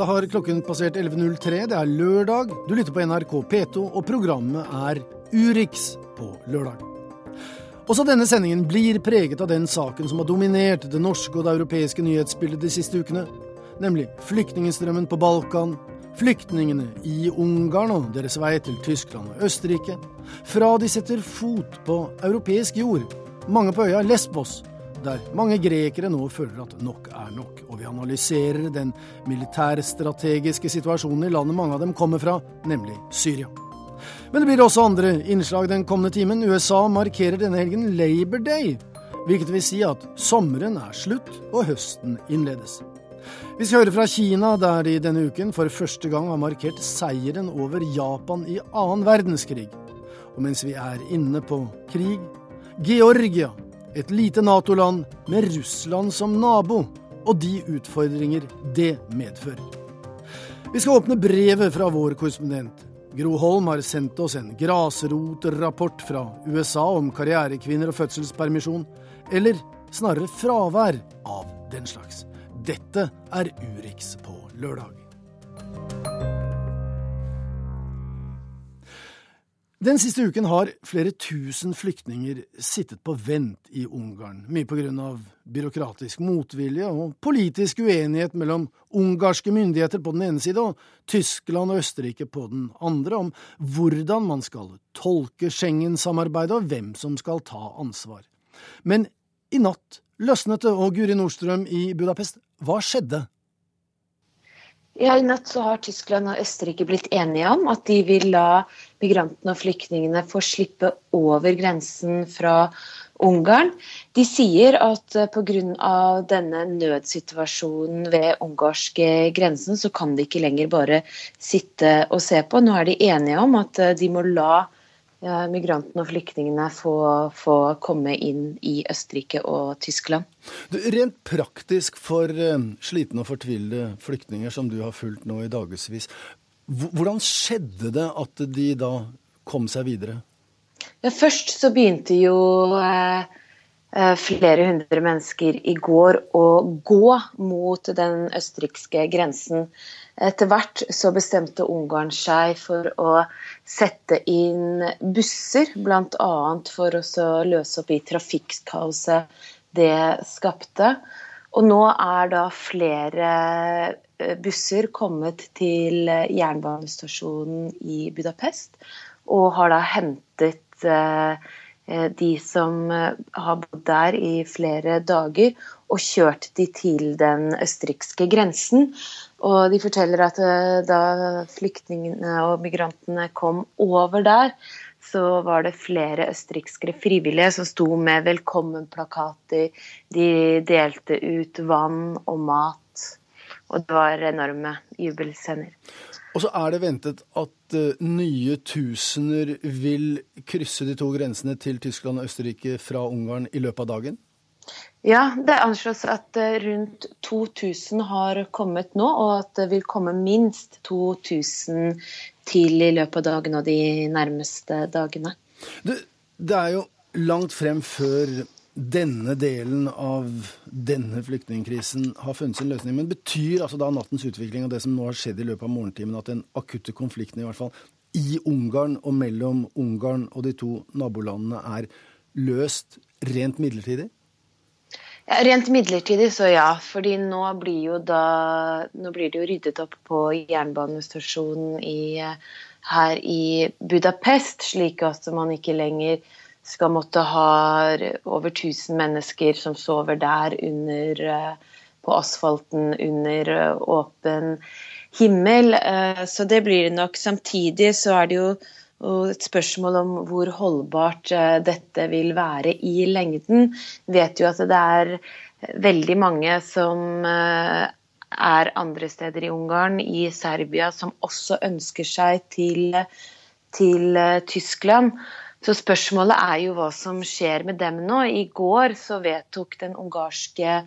Da har klokken passert 11.03. Det er lørdag. Du lytter på NRK P2, og programmet er Urix på lørdag. Også denne sendingen blir preget av den saken som har dominert det norske og det europeiske nyhetsbildet de siste ukene, nemlig flyktningstrømmen på Balkan, flyktningene i Ungarn og deres vei til Tyskland og Østerrike, fra de setter fot på europeisk jord, mange på øya Lesbos, der mange grekere nå føler at nok er nok, og vi analyserer den militærstrategiske situasjonen i landet mange av dem kommer fra, nemlig Syria. Men det blir også andre innslag den kommende timen. USA markerer denne helgen Labor Day, hvilket vil si at sommeren er slutt og høsten innledes. Vi skal høre fra Kina, der de denne uken for første gang har markert seieren over Japan i annen verdenskrig. Og mens vi er inne på krig Georgia, et lite Nato-land med Russland som nabo, og de utfordringer det medfører. Vi skal åpne brevet fra vår korrespondent. Gro Holm har sendt oss en grasrotrapport fra USA om karrierekvinner og fødselspermisjon, eller snarere fravær av den slags. Dette er Urix på lørdag. Den siste uken har flere tusen flyktninger sittet på vent i Ungarn, mye på grunn av byråkratisk motvilje og politisk uenighet mellom ungarske myndigheter på den ene side og Tyskland og Østerrike på den andre, om hvordan man skal tolke Schengen-samarbeidet og hvem som skal ta ansvar. Men i natt løsnet det, og Guri Nordstrøm i Budapest, hva skjedde? Ja, I natt så har Tyskland og Østerrike blitt enige om at de vil la migrantene og flyktningene få slippe over grensen fra Ungarn. De sier at eh, pga. denne nødsituasjonen ved ungarske grensen, så kan de ikke lenger bare sitte og se på. Nå er de enige om at eh, de må la migrantene og flyktningene få, få, komme inn i Østerrike og Tyskland. Du, rent praktisk for uh, slitne og fortvilte flyktninger som du har fulgt nå i dagevis, hvordan skjedde det at de da kom seg videre? Ja, først så begynte jo uh, flere hundre mennesker i går å gå mot den østerrikske grensen. Etter hvert så bestemte Ungarn seg for å sette inn busser, bl.a. for å løse opp i trafikkkaoset det skapte. Og nå er da flere eh, busser kommet til jernbanestasjonen i Budapest og har da hentet eh, de som har bodd der i flere dager, og kjørt de til den østerrikske grensen. Og de forteller at eh, da flyktningene og migrantene kom over der, så var det flere østerrikskere frivillige som sto med velkommenplakater. De delte ut vann og mat. Og det var enorme jubelscener. Og så er det ventet at uh, nye tusener vil krysse de to grensene til Tyskland og Østerrike fra Ungarn i løpet av dagen? Ja, det anslås at eh, rundt 2000 har kommet nå, og at det vil komme minst 2000 til i løpet av dagen og de nærmeste dagene. Det, det er jo langt frem før denne delen av denne flyktningkrisen har funnet sin løsning. Men betyr altså da nattens utvikling og det som nå har skjedd i løpet av morgentimen, at den akutte konflikten i hvert fall i Ungarn og mellom Ungarn og de to nabolandene er løst rent midlertidig? Rent midlertidig så ja, fordi nå blir, da, nå blir det jo ryddet opp på jernbanestasjonen i, her i Budapest, slik at man ikke lenger skal måtte ha over 1000 mennesker som sover der under, på asfalten under åpen himmel. Eh, så det blir det nok. Samtidig så er det jo og et spørsmål om hvor holdbart eh, dette vil være i lengden. Vet jo at det er veldig mange som eh, er andre steder i Ungarn, i Serbia, som også ønsker seg til, til eh, Tyskland. Så spørsmålet er jo hva som skjer med dem nå. I går så vedtok den ungarske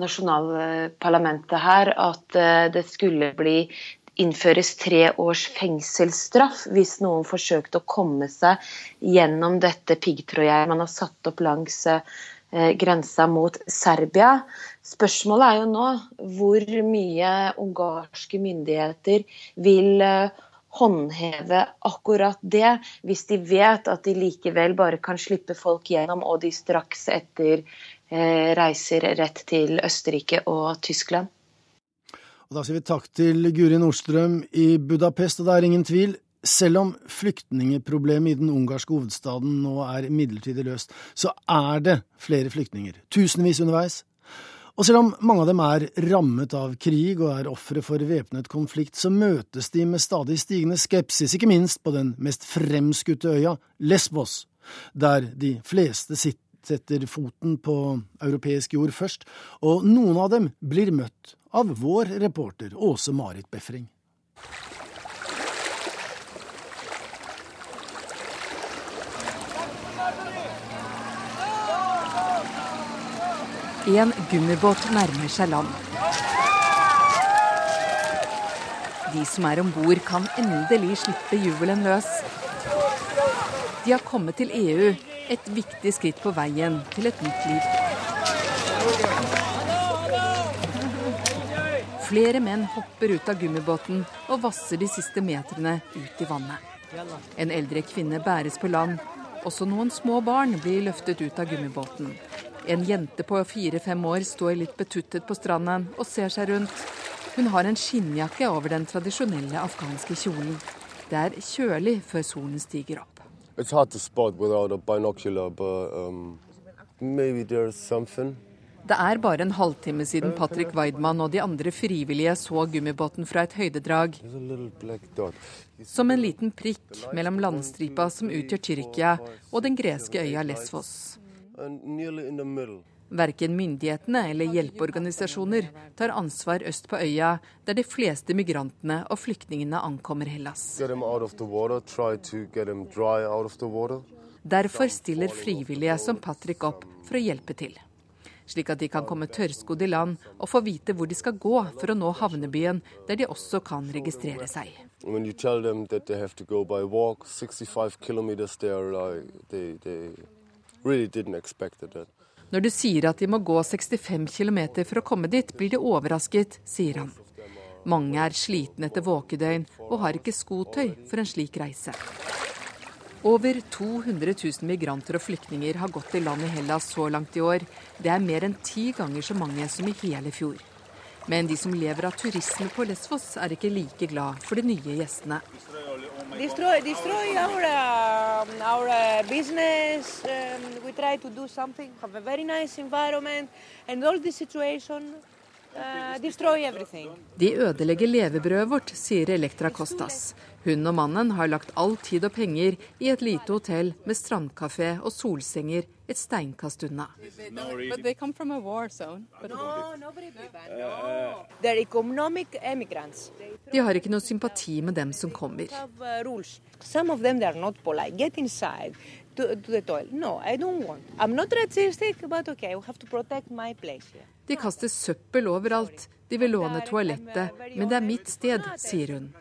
nasjonalparlamentet her at det skulle bli innføres tre års fengselsstraff hvis noen forsøkte å komme seg gjennom dette piggtrådgjerdet man har satt opp langs eh, grensa mot Serbia. Spørsmålet er jo nå hvor mye ungarske myndigheter vil eh, håndheve akkurat det, hvis de vet at de likevel bare kan slippe folk gjennom, og de straks etter eh, reiser rett til Østerrike og Tyskland. Og Da sier vi takk til Guri Nordstrøm i Budapest, og det er ingen tvil. Selv om flyktningeproblemet i den ungarske hovedstaden nå er midlertidig løst, så er det flere flyktninger, tusenvis underveis. Og selv om mange av dem er rammet av krig og er ofre for væpnet konflikt, så møtes de med stadig stigende skepsis, ikke minst på den mest fremskutte øya, Lesbos, der de fleste sitter setter foten på europeisk jord først, og noen av dem blir møtt av vår reporter Åse Marit Befring. En gummibåt nærmer seg land. De som er om bord, kan endelig slippe jubelen løs. De har kommet til EU, et viktig skritt på veien til et nytt liv. Flere menn hopper ut av gummibåten og vasser de siste metrene ut i vannet. En eldre kvinne bæres på land. Også noen små barn blir løftet ut av gummibåten. En jente på fire-fem år står litt betuttet på stranden og ser seg rundt. Hun har en skinnjakke over den tradisjonelle afghanske kjolen. Det er kjølig før solen stiger opp. It's hard to spot without a binocular, but um, maybe there's something. Det er bare en halvtime siden Patrick Weidmann og de andre frivillige så gummibåten fra et høydedrag. Som en liten prikk mellom landstripa som utgjør Tyrkia, og den greske øya Lesvos. Verken myndighetene eller hjelpeorganisasjoner tar ansvar øst på øya, der de fleste migrantene og flyktningene ankommer Hellas. Derfor stiller frivillige som Patrick opp for å hjelpe til. Slik at de kan komme tørrskodd i land og få vite hvor de skal gå for å nå havnebyen, der de også kan registrere seg. When you tell them that they have to go walk 65 kilometers like they, they really didn't expect that. Når du sier at de må gå 65 km for å komme dit, blir de overrasket, sier han. Mange er slitne etter våkedøgn og har ikke skotøy for en slik reise. Over 200 000 migranter og flyktninger har gått i land i Hellas så langt i år. Det er mer enn ti ganger så mange som i hele fjor. Men de som lever av turisme på Lesvos, er ikke like glad for de nye gjestene destroy, destroy our, um, our uh, business. Um, we try to do something, have a very nice environment, and all this situation uh. De ødelegger levebrødet vårt, sier Elektra Kostas. Hun og mannen har lagt all tid og penger i et lite hotell med strandkafé og solsenger et steinkast unna. De har ikke noe sympati med dem som kommer. De kaster søppel overalt. De vil låne toalettet, men det er mitt sted, sier hun.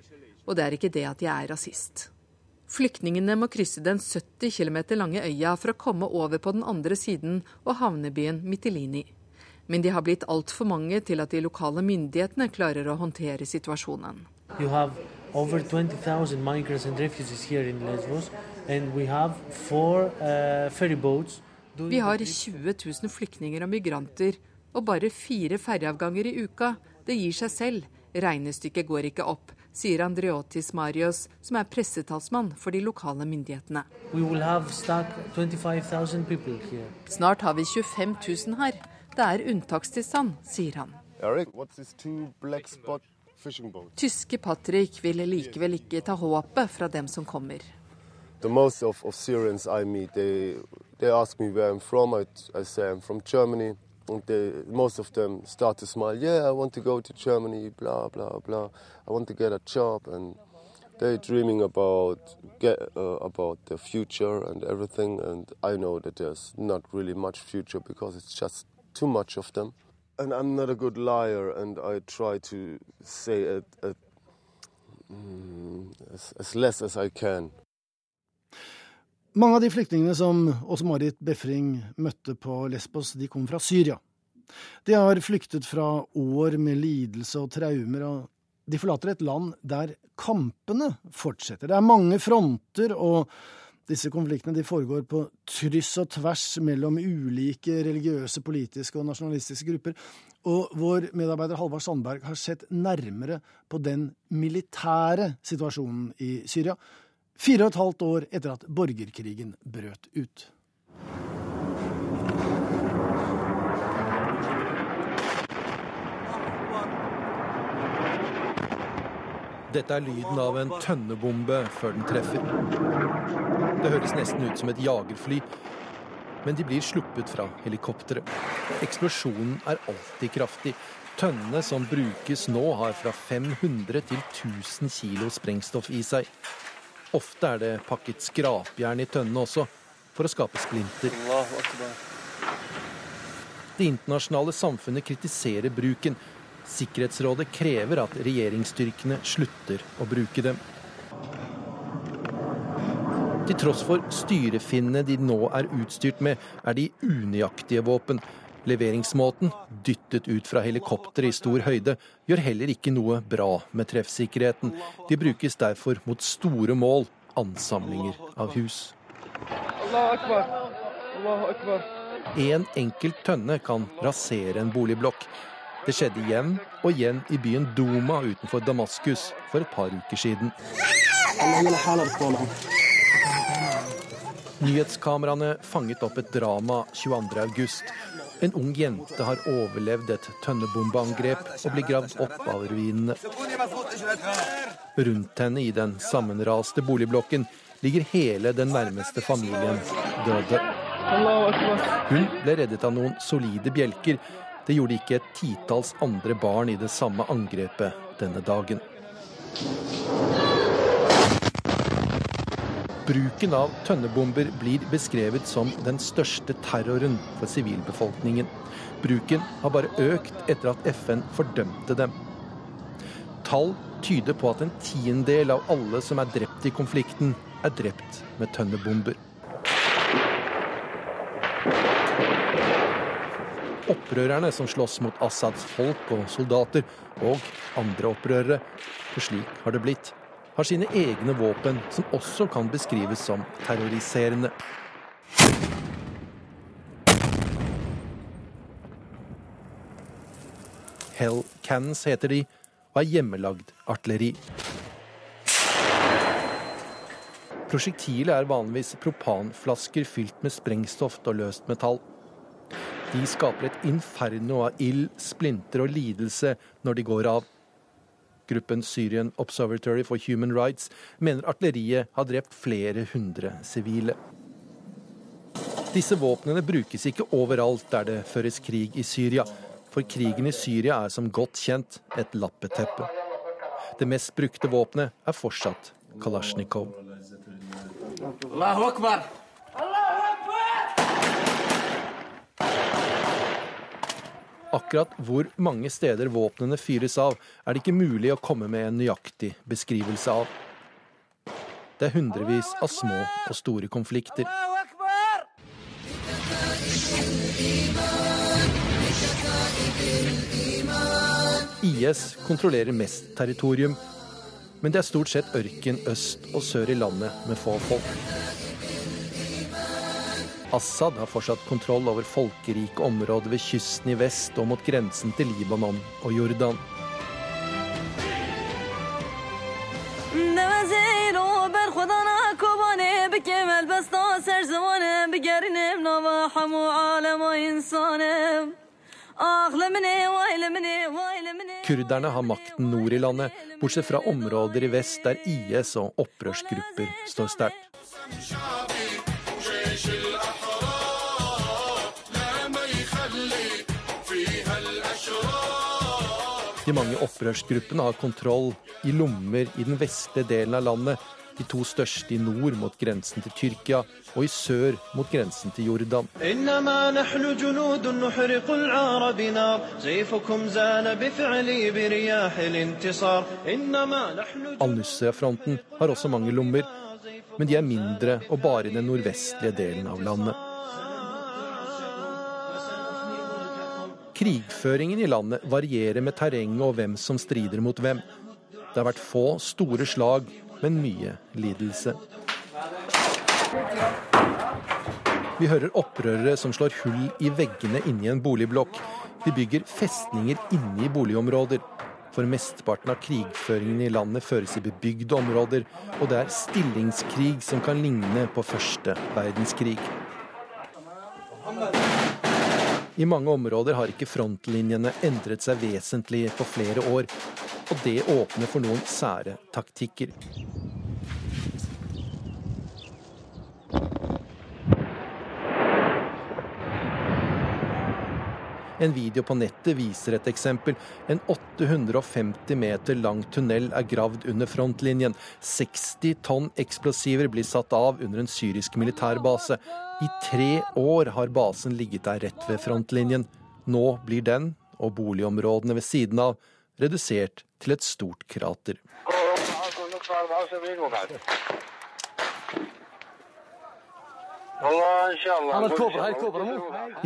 Og det er ikke det at jeg er rasist. Flyktningene må krysse den 70 km lange øya for å komme over på den andre siden og havnebyen Mitilini. Men de har blitt altfor mange til at de lokale myndighetene klarer å håndtere situasjonen. over 20,000 migrants and refugees here in Lesbos, and we have four uh, ferry boats. Vi har 20 000 flyktninger og migranter, og bare fire ferjeavganger i uka. Det gir seg selv. Regnestykket går ikke opp sier Andreotis Marios, som er pressetalsmann for de lokale myndighetene. Snart har vi 25 000 her. Det er unntakstilstand, sier han. Eric, Tyske Patrick vil likevel ikke ta håpet fra dem som kommer. The most of, of Syrians I meet, they, they ask me where I'm from. I, I say I'm from Germany. Most of them start to smile. Yeah, I want to go to Germany. Blah blah blah. I want to get a job, and they're dreaming about get uh, about the future and everything. And I know that there's not really much future because it's just too much of them. And I'm not a good liar, and I try to say it, it mm, as, as less as I can. Mange av de flyktningene som Åse Marit Befring møtte på Lesbos, de kom fra Syria. De har flyktet fra år med lidelse og traumer, og de forlater et land der kampene fortsetter. Det er mange fronter, og disse konfliktene foregår på tryss og tvers mellom ulike religiøse, politiske og nasjonalistiske grupper. Og vår medarbeider Halvard Sandberg har sett nærmere på den militære situasjonen i Syria, fire og et halvt år etter at borgerkrigen brøt ut. Dette er lyden av en tønnebombe før den treffer. Det høres nesten ut som et jagerfly, men de blir sluppet fra helikopteret. Eksplosjonen er alltid kraftig. Tønnene som brukes nå, har fra 500 til 1000 kilo sprengstoff i seg. Ofte er det pakket skrapjern i tønnene også, for å skape splinter. Det internasjonale samfunnet kritiserer bruken, Sikkerhetsrådet krever at regjeringsstyrkene slutter å bruke dem. Til tross for styrefinnene de nå er utstyrt med, er de unøyaktige våpen. Leveringsmåten, dyttet ut fra helikopter i stor høyde, gjør heller ikke noe bra med treffsikkerheten. De brukes derfor mot store mål, ansamlinger av hus. En enkelt tønne kan rasere en boligblokk. Det skjedde igjen og igjen i byen Duma utenfor Damaskus for et par uker siden. Nyhetskameraene fanget opp et drama 22.8. En ung jente har overlevd et tønnebombeangrep og blir gravd opp av ruinene. Rundt henne i den sammenraste boligblokken ligger hele den nærmeste familien døde. Hun ble reddet av noen solide bjelker det gjorde ikke et titalls andre barn i det samme angrepet denne dagen. Bruken av tønnebomber blir beskrevet som den største terroren for sivilbefolkningen. Bruken har bare økt etter at FN fordømte dem. Tall tyder på at en tiendedel av alle som er drept i konflikten, er drept med tønnebomber. opprørerne som slåss mot Assads folk og soldater, og andre opprørere, for slik har det blitt, har sine egne våpen som også kan beskrives som terroriserende. Hell Cannons heter de, og er hjemmelagd artilleri. Prosjektilet er vanligvis propanflasker fylt med sprengstoff og løst metall. De skaper et inferno av ild, splinter og lidelse når de går av. Gruppen Syrian Observatory for Human Rights mener artilleriet har drept flere hundre sivile. Disse våpnene brukes ikke overalt der det føres krig i Syria, for krigen i Syria er som godt kjent et lappeteppe. Det mest brukte våpenet er fortsatt Kalasjnikov. Allahu Akbar! Akkurat hvor mange steder våpnene fyres av, er det ikke mulig å komme med en nøyaktig beskrivelse av. Det er hundrevis av små og store konflikter. IS kontrollerer mest territorium, men det er stort sett ørken øst og sør i landet med få folk. Assad har fortsatt kontroll over folkerike områder ved kysten i vest og mot grensen til Libanon og Jordan. Kurderne har makten nord i landet, bortsett fra områder i vest der IS og opprørsgrupper står sterkt. De mange opprørsgruppene har kontroll i lommer i den vestlige delen av landet, de to største i nord mot grensen til Tyrkia og i sør mot grensen til Jordan. Al-Nusra-fronten har også mange lommer. men de er mindre og bare i den nordvestlige delen av landet. Krigføringen i landet varierer med terrenget og hvem som strider mot hvem. Det har vært få store slag, men mye lidelse. Vi hører opprørere som slår hull i veggene inni en boligblokk. De bygger festninger inne i boligområder. For mesteparten av krigføringen i landet føres i bebygde områder, og det er stillingskrig som kan ligne på første verdenskrig. I mange områder har ikke frontlinjene endret seg vesentlig på flere år, og det åpner for noen sære taktikker. En video på nettet viser et eksempel. En 850 meter lang tunnel er gravd under frontlinjen. 60 tonn eksplosiver blir satt av under en syrisk militærbase. I tre år har basen ligget der rett ved frontlinjen. Nå blir den, og boligområdene ved siden av, redusert til et stort krater. I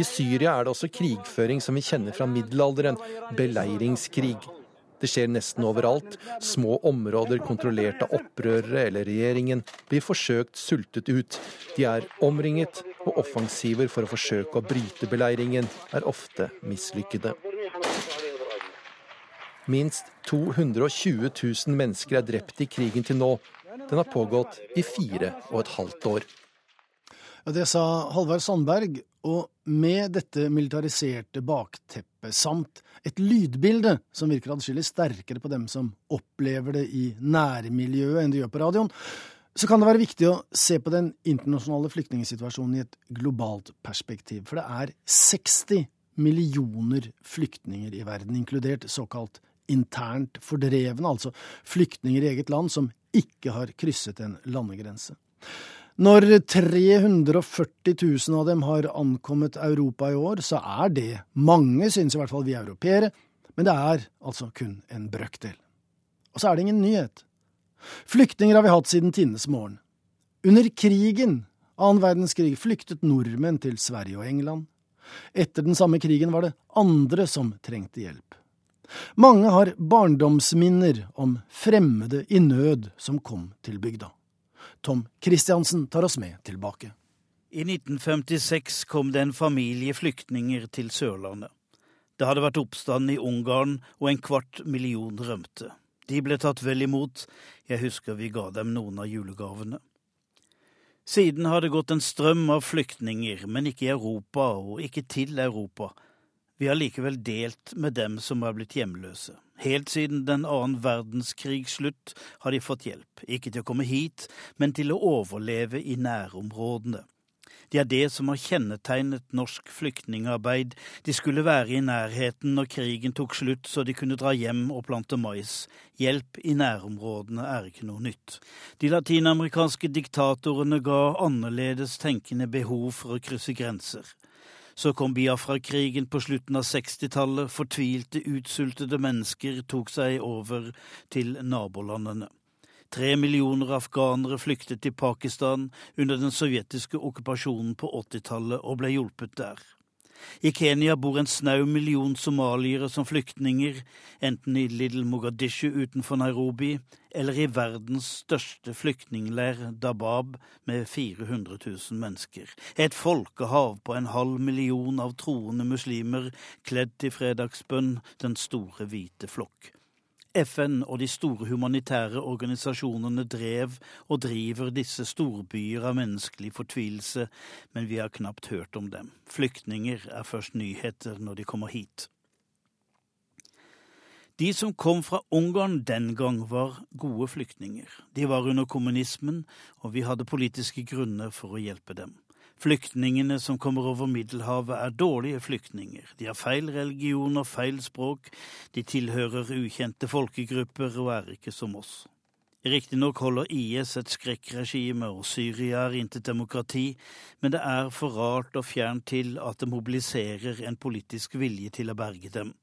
Syria er det også krigføring som vi kjenner fra middelalderen, beleiringskrig. Det skjer nesten overalt. Små områder kontrollert av opprørere eller regjeringen blir forsøkt sultet ut. De er omringet, og offensiver for å forsøke å bryte beleiringen er ofte mislykkede. Minst 220 000 mennesker er drept i krigen til nå. Den har pågått i fire og et halvt år. Det sa Halvard Sandberg, og med dette militariserte bakteppet samt et lydbilde som virker adskillig sterkere på dem som opplever det i nærmiljøet enn de gjør på radioen, så kan det være viktig å se på den internasjonale flyktningsituasjonen i et globalt perspektiv. For det er 60 millioner flyktninger i verden, inkludert såkalt internt fordrevne, altså flyktninger i eget land som ikke har krysset en landegrense. Når 340 000 av dem har ankommet Europa i år, så er det mange, synes i hvert fall vi europeere, men det er altså kun en brøkdel. Og så er det ingen nyhet. Flyktninger har vi hatt siden tidenes morgen. Under krigen, annen verdenskrig, flyktet nordmenn til Sverige og England. Etter den samme krigen var det andre som trengte hjelp. Mange har barndomsminner om fremmede i nød som kom til bygda. Tom Christiansen tar oss med tilbake. I 1956 kom det en familie flyktninger til Sørlandet. Det hadde vært oppstand i Ungarn, og en kvart million rømte. De ble tatt vel imot, jeg husker vi ga dem noen av julegavene. Siden har det gått en strøm av flyktninger, men ikke i Europa og ikke til Europa. Vi har likevel delt med dem som har blitt hjemløse. Helt siden den annen verdenskrigs slutt har de fått hjelp, ikke til å komme hit, men til å overleve i nærområdene. Det er det som har kjennetegnet norsk flyktningarbeid. De skulle være i nærheten når krigen tok slutt, så de kunne dra hjem og plante mais. Hjelp i nærområdene er ikke noe nytt. De latinamerikanske diktatorene ga annerledes tenkende behov for å krysse grenser. Så kom Biafra-krigen på slutten av 60-tallet. Fortvilte, utsultede mennesker tok seg over til nabolandene. Tre millioner afghanere flyktet til Pakistan under den sovjetiske okkupasjonen på 80-tallet og ble hjulpet der. I Kenya bor en snau million somaliere som flyktninger, enten i Little Mogadishu utenfor Nairobi eller i verdens største flyktningleir, Dabab, med 400 000 mennesker. Et folkehav på en halv million av troende muslimer kledd til fredagsbønn, den store hvite flokk. FN og de store humanitære organisasjonene drev og driver disse storbyer av menneskelig fortvilelse, men vi har knapt hørt om dem. Flyktninger er først nyheter når de kommer hit. De som kom fra Ungarn den gang, var gode flyktninger. De var under kommunismen, og vi hadde politiske grunner for å hjelpe dem. Flyktningene som kommer over Middelhavet, er dårlige flyktninger. De har feil religion og feil språk, de tilhører ukjente folkegrupper og er ikke som oss. Riktignok holder IS et skrekkregime, og Syria er intet demokrati, men det er for rart og fjernt til at det mobiliserer en politisk vilje til å berge dem.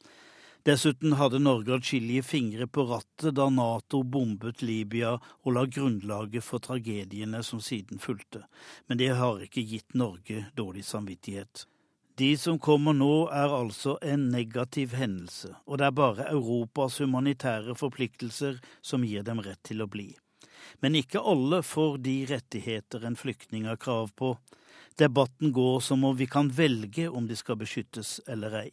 Dessuten hadde Norge atskillige fingre på rattet da Nato bombet Libya og la grunnlaget for tragediene som siden fulgte, men det har ikke gitt Norge dårlig samvittighet. De som kommer nå, er altså en negativ hendelse, og det er bare Europas humanitære forpliktelser som gir dem rett til å bli. Men ikke alle får de rettigheter en flyktning har krav på. Debatten går som om vi kan velge om de skal beskyttes eller ei.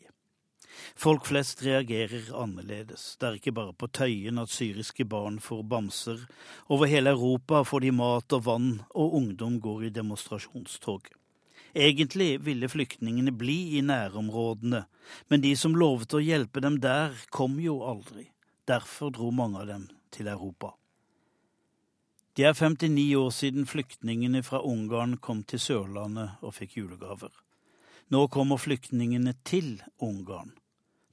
Folk flest reagerer annerledes. Det er ikke bare på Tøyen at syriske barn får bamser. Over hele Europa får de mat og vann, og ungdom går i demonstrasjonstog. Egentlig ville flyktningene bli i nærområdene, men de som lovet å hjelpe dem der, kom jo aldri. Derfor dro mange av dem til Europa. Det er 59 år siden flyktningene fra Ungarn kom til Sørlandet og fikk julegaver. Nå kommer flyktningene til Ungarn.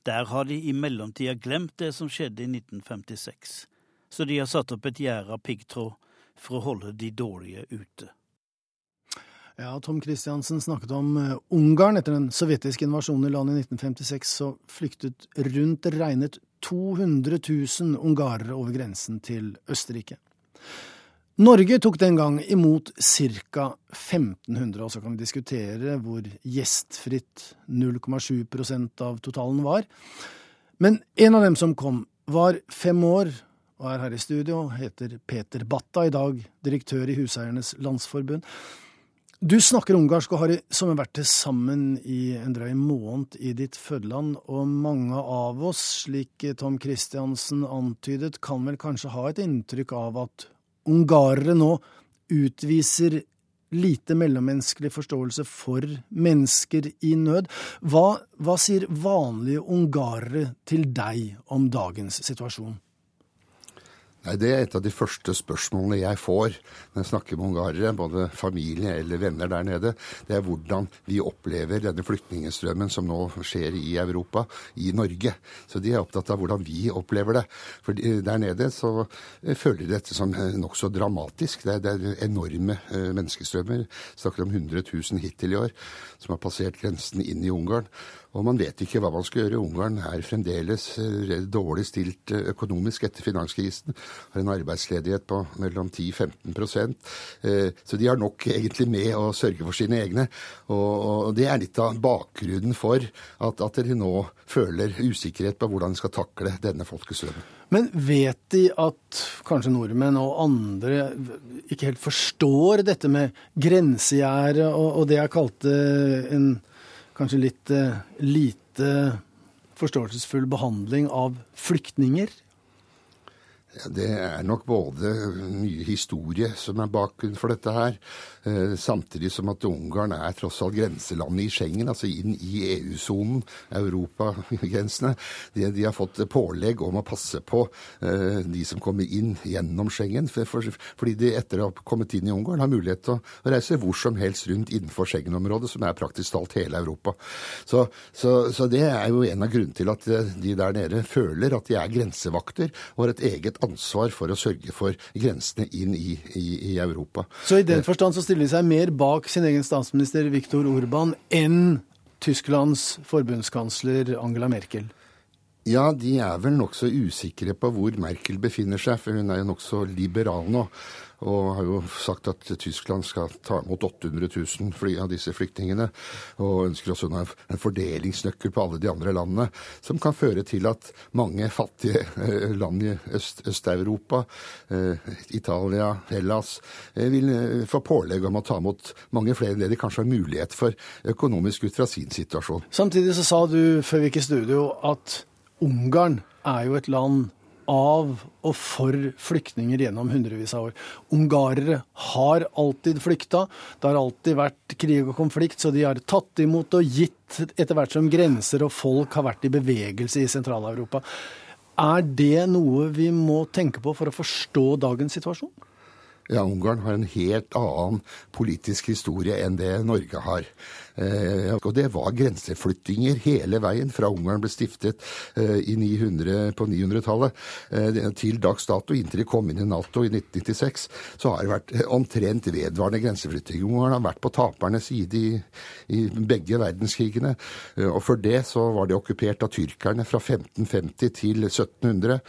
Der har de i mellomtida glemt det som skjedde i 1956, så de har satt opp et gjerde av piggtråd for å holde de dårlige ute. Ja, Tom Kristiansen snakket om uh, Ungarn. Etter den sovjetiske invasjonen i landet i 1956 så flyktet rundt regnet 200 000 ungarere over grensen til Østerrike. Norge tok den gang imot ca. 1500, og så kan vi diskutere hvor gjestfritt 0,7% av totalen var. Men en av dem som kom, var fem år og er her i studio, heter Peter Batta, i dag direktør i Huseiernes Landsforbund. Du snakker ungarsk og har i sommer vært til sammen i en drøy måned i ditt fødeland, og mange av oss, slik Tom Christiansen antydet, kan vel kanskje ha et inntrykk av at ungarere nå utviser lite mellommenneskelig forståelse for mennesker i nød. Hva, hva sier vanlige ungarere til deg om dagens situasjon? Nei, Det er et av de første spørsmålene jeg får når jeg snakker med ungarere, både familie eller venner der nede. Det er hvordan vi opplever denne flyktningstrømmen som nå skjer i Europa, i Norge. Så de er opptatt av hvordan vi opplever det. For der nede så eh, føler de dette som eh, nokså dramatisk. Det er, det er enorme eh, menneskestrømmer. Snakker om 100 000 hittil i år som har passert grensen inn i Ungarn. Og man vet ikke hva man skal gjøre. Ungarn er fremdeles eh, dårlig stilt eh, økonomisk etter finanskrisen. Har en arbeidsledighet på mellom 10-15 eh, Så de har nok egentlig med å sørge for sine egne. Og det er litt av bakgrunnen for at, at de nå føler usikkerhet på hvordan de skal takle denne folkestrømmen. Men vet de at kanskje nordmenn og andre ikke helt forstår dette med grensegjerde og, og det jeg kalte en kanskje litt eh, lite forståelsesfull behandling av flyktninger? Ja, det er nok både mye historie som er bakgrunnen for dette her, eh, samtidig som at Ungarn er tross alt grenselandet i Schengen, altså inn i EU-sonen, europagrensene. De, de, har fått pålegg om å passe på eh, de som kommer inn gjennom Schengen, for, for, fordi de etter å ha kommet inn i Ungarn har mulighet til å reise hvor som helst rundt innenfor Schengen-området, som er praktisk talt hele Europa. Så, så, så det er jo en av grunnene til at de der nede føler at de er grensevakter og har et eget ansvar for å sørge for grensene inn i, i, i Europa. Så i den forstand så stiller de seg mer bak sin egen statsminister Viktor Urban enn Tysklands forbundskansler Angela Merkel? Ja, de er vel nokså usikre på hvor Merkel befinner seg, for hun er jo nokså liberal nå og har jo sagt at Tyskland skal ta imot 800 000 fly av disse flyktningene. Og ønsker også en fordelingsnøkkel på alle de andre landene, som kan føre til at mange fattige eh, land i Øst-Europa, Øst eh, Italia, Hellas, eh, vil få pålegg om å ta imot mange flere enn det de kanskje har mulighet for økonomisk ut fra sin situasjon. Samtidig så sa du før vi gikk i studio at Ungarn er jo et land av og for flyktninger gjennom hundrevis av år. Ungarere har alltid flykta. Det har alltid vært krig og konflikt, så de har tatt imot og gitt etter hvert som grenser og folk har vært i bevegelse i Sentral-Europa. Er det noe vi må tenke på for å forstå dagens situasjon? Ja, Ungarn har en helt annen politisk historie enn det Norge har. Og det var grenseflyttinger hele veien fra Ungarn ble stiftet 900, på 900-tallet til dags dato, inntil de kom inn i Nato i 1996, så har det vært omtrent vedvarende grenseflytting. Ungarn har vært på tapernes side i, i begge verdenskrigene. Og for det så var det okkupert av tyrkerne fra 1550 til 1700.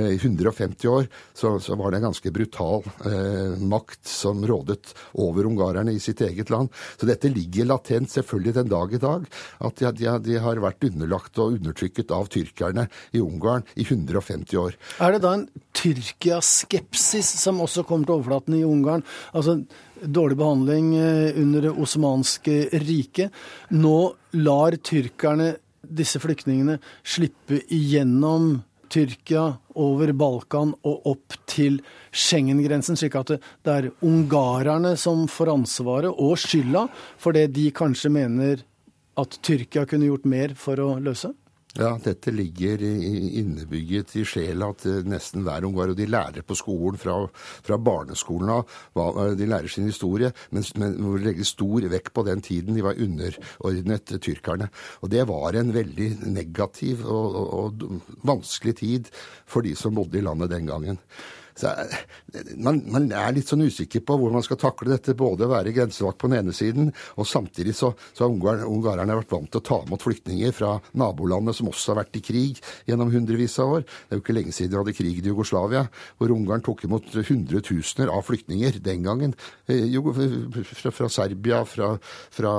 I 150 år så, så var det en ganske brutal eh, makt som rådet over ungarerne i sitt eget land. Så dette ligger latent selvfølgelig den dag i dag, at de, de, de har vært underlagt og undertrykket av tyrkerne i Ungarn i 150 år. Er det da en Tyrkia-skepsis som også kommer til overflaten i Ungarn? Altså dårlig behandling eh, under det osmanske riket. Nå lar tyrkerne disse flyktningene slippe igjennom Tyrkia, over Balkan og opp til Schengen-grensen, slik at det er ungarerne som får ansvaret og skylda for det de kanskje mener at Tyrkia kunne gjort mer for å løse? Ja, dette ligger innebygget i sjela at eh, nesten hver ungar, og de lærer på skolen fra, fra barneskolen av, de lærer sin historie, men, men legges stor vekt på den tiden de var underordnet tyrkerne. Og det var en veldig negativ og, og, og vanskelig tid for de som bodde i landet den gangen. Så, man, man, er litt sånn usikker på hvor man skal takle dette. Både å være grensevakt på den ene siden, og samtidig så, så har ungar, ungarerne vært vant til å ta imot flyktninger fra nabolandet som også har vært i krig gjennom hundrevis av år. Det er jo ikke lenge siden de hadde krig i Jugoslavia, hvor Ungarn tok imot hundretusener av flyktninger den gangen. Eh, fra, fra Serbia, fra, fra,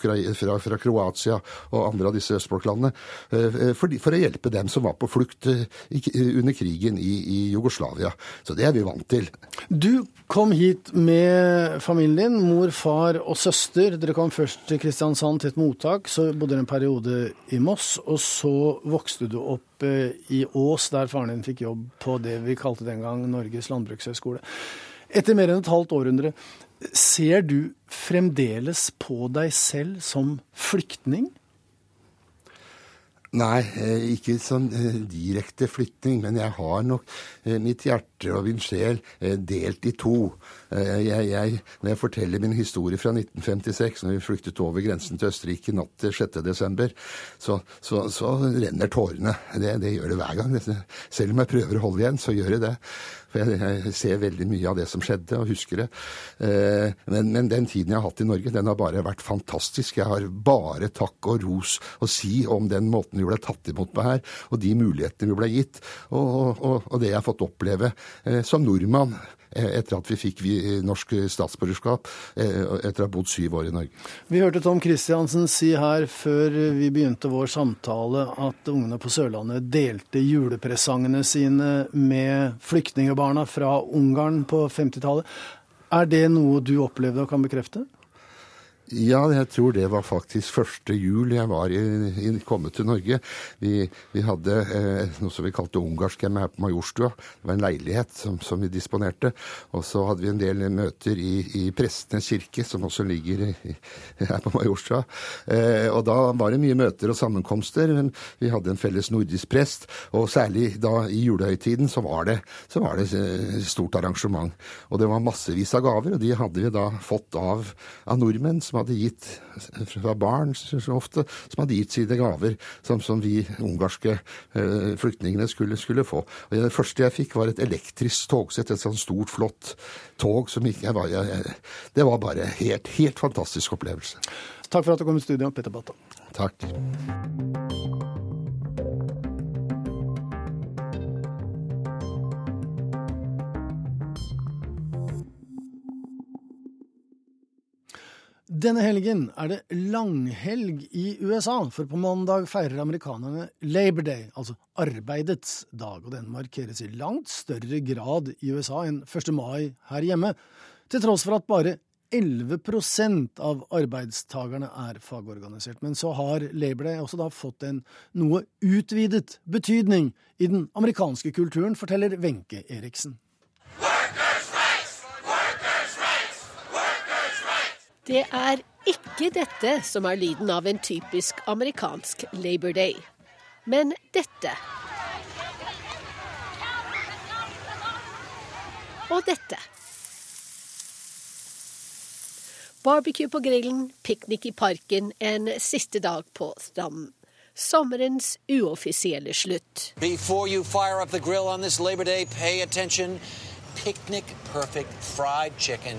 fra, fra, Kroatia og andre av disse østblokklandene. Eh, for, for, å hjelpe dem som var på flukt eh, under krigen i, i Jugoslavia. Så det er vi vant til. Du kom hit med familien din, mor, far og søster. Dere kom først til Kristiansand til et mottak, så bodde dere en periode i Moss. Og så vokste du opp eh, i Ås, der faren din fikk jobb på det vi kalte den gang Norges landbrukshøgskole. Etter mer enn et halvt århundre, ser du fremdeles på deg selv som flyktning? Nei, eh, ikke sånn eh, direkte flytting, men jeg har nok eh, mitt hjerte og min sjel delt i to. Jeg, jeg, når jeg forteller min historie fra 1956, når vi flyktet over grensen til Østerrike natt til 6.12., så, så, så renner tårene. Det, det, gjør det hver gang. Selv om jeg prøver å holde igjen, så gjør jeg det. For jeg, jeg, ser veldig mye av det som skjedde, og husker det. Eh, men, men, den tiden jeg har hatt i Norge, den har bare vært fantastisk. Jeg har bare takk og ros å si om den måten vi ble tatt imot på her, og de mulighetene vi ble gitt, og, og, og det jeg har fått oppleve eh, som nordmann etter at vi fikk norsk statsborgerskap eh, etter å ha bodd syv år i Norge. Vi hørte Tom Christiansen si her før vi begynte vår samtale at ungene på Sørlandet delte julepresangene sine med flyktningbarna fra Ungarn på 50-tallet. Er det noe du opplevde og kan bekrefte? Ja, jeg tror det var faktisk første jul jeg var i, i, kommet til Norge. Vi, vi hadde eh, noe som vi kalte ungarsk her på Majorstua. Det var en leilighet som, som, vi disponerte. Og så hadde vi en del møter i, i Prestenes kirke, som også ligger i, her på Majorstua. Eh, og da var det mye møter og sammenkomster. Men vi hadde en felles nordisk prest, og særlig da i julehøytiden så var det, det eh, stort arrangement. Og det var massevis av gaver, og de hadde vi da fått av, av nordmenn. som som hadde gitt fra barn så ofte, som hadde gitt sine gaver, som, som vi ungarske eh, flyktningene skulle, skulle, få. Og Det første jeg fikk, var et elektrisk togsett, et sånt stort, flott tog som ikke jeg var jeg, Det var bare helt, helt fantastisk opplevelse. Takk for at du kom i studio, Petter Batta. Takk. Denne helgen er det langhelg i USA, for på mandag feirer amerikanerne Labor Day, altså arbeidets dag, og den markeres i langt større grad i USA enn 1. mai her hjemme, til tross for at bare 11% av arbeidstagerne er fagorganisert. Men så har Labor Day også da fått en noe utvidet betydning i den amerikanske kulturen, forteller Wenche Eriksen. Det er ikke dette som er lyden av en typisk amerikansk Labor Day, men dette. Og dette. Barbecue på grillen, piknik i parken en siste dag på stranden. Sommerens uoffisielle slutt. Before du fyrer up the grill on this Labor Day. Picnic perfect fried chicken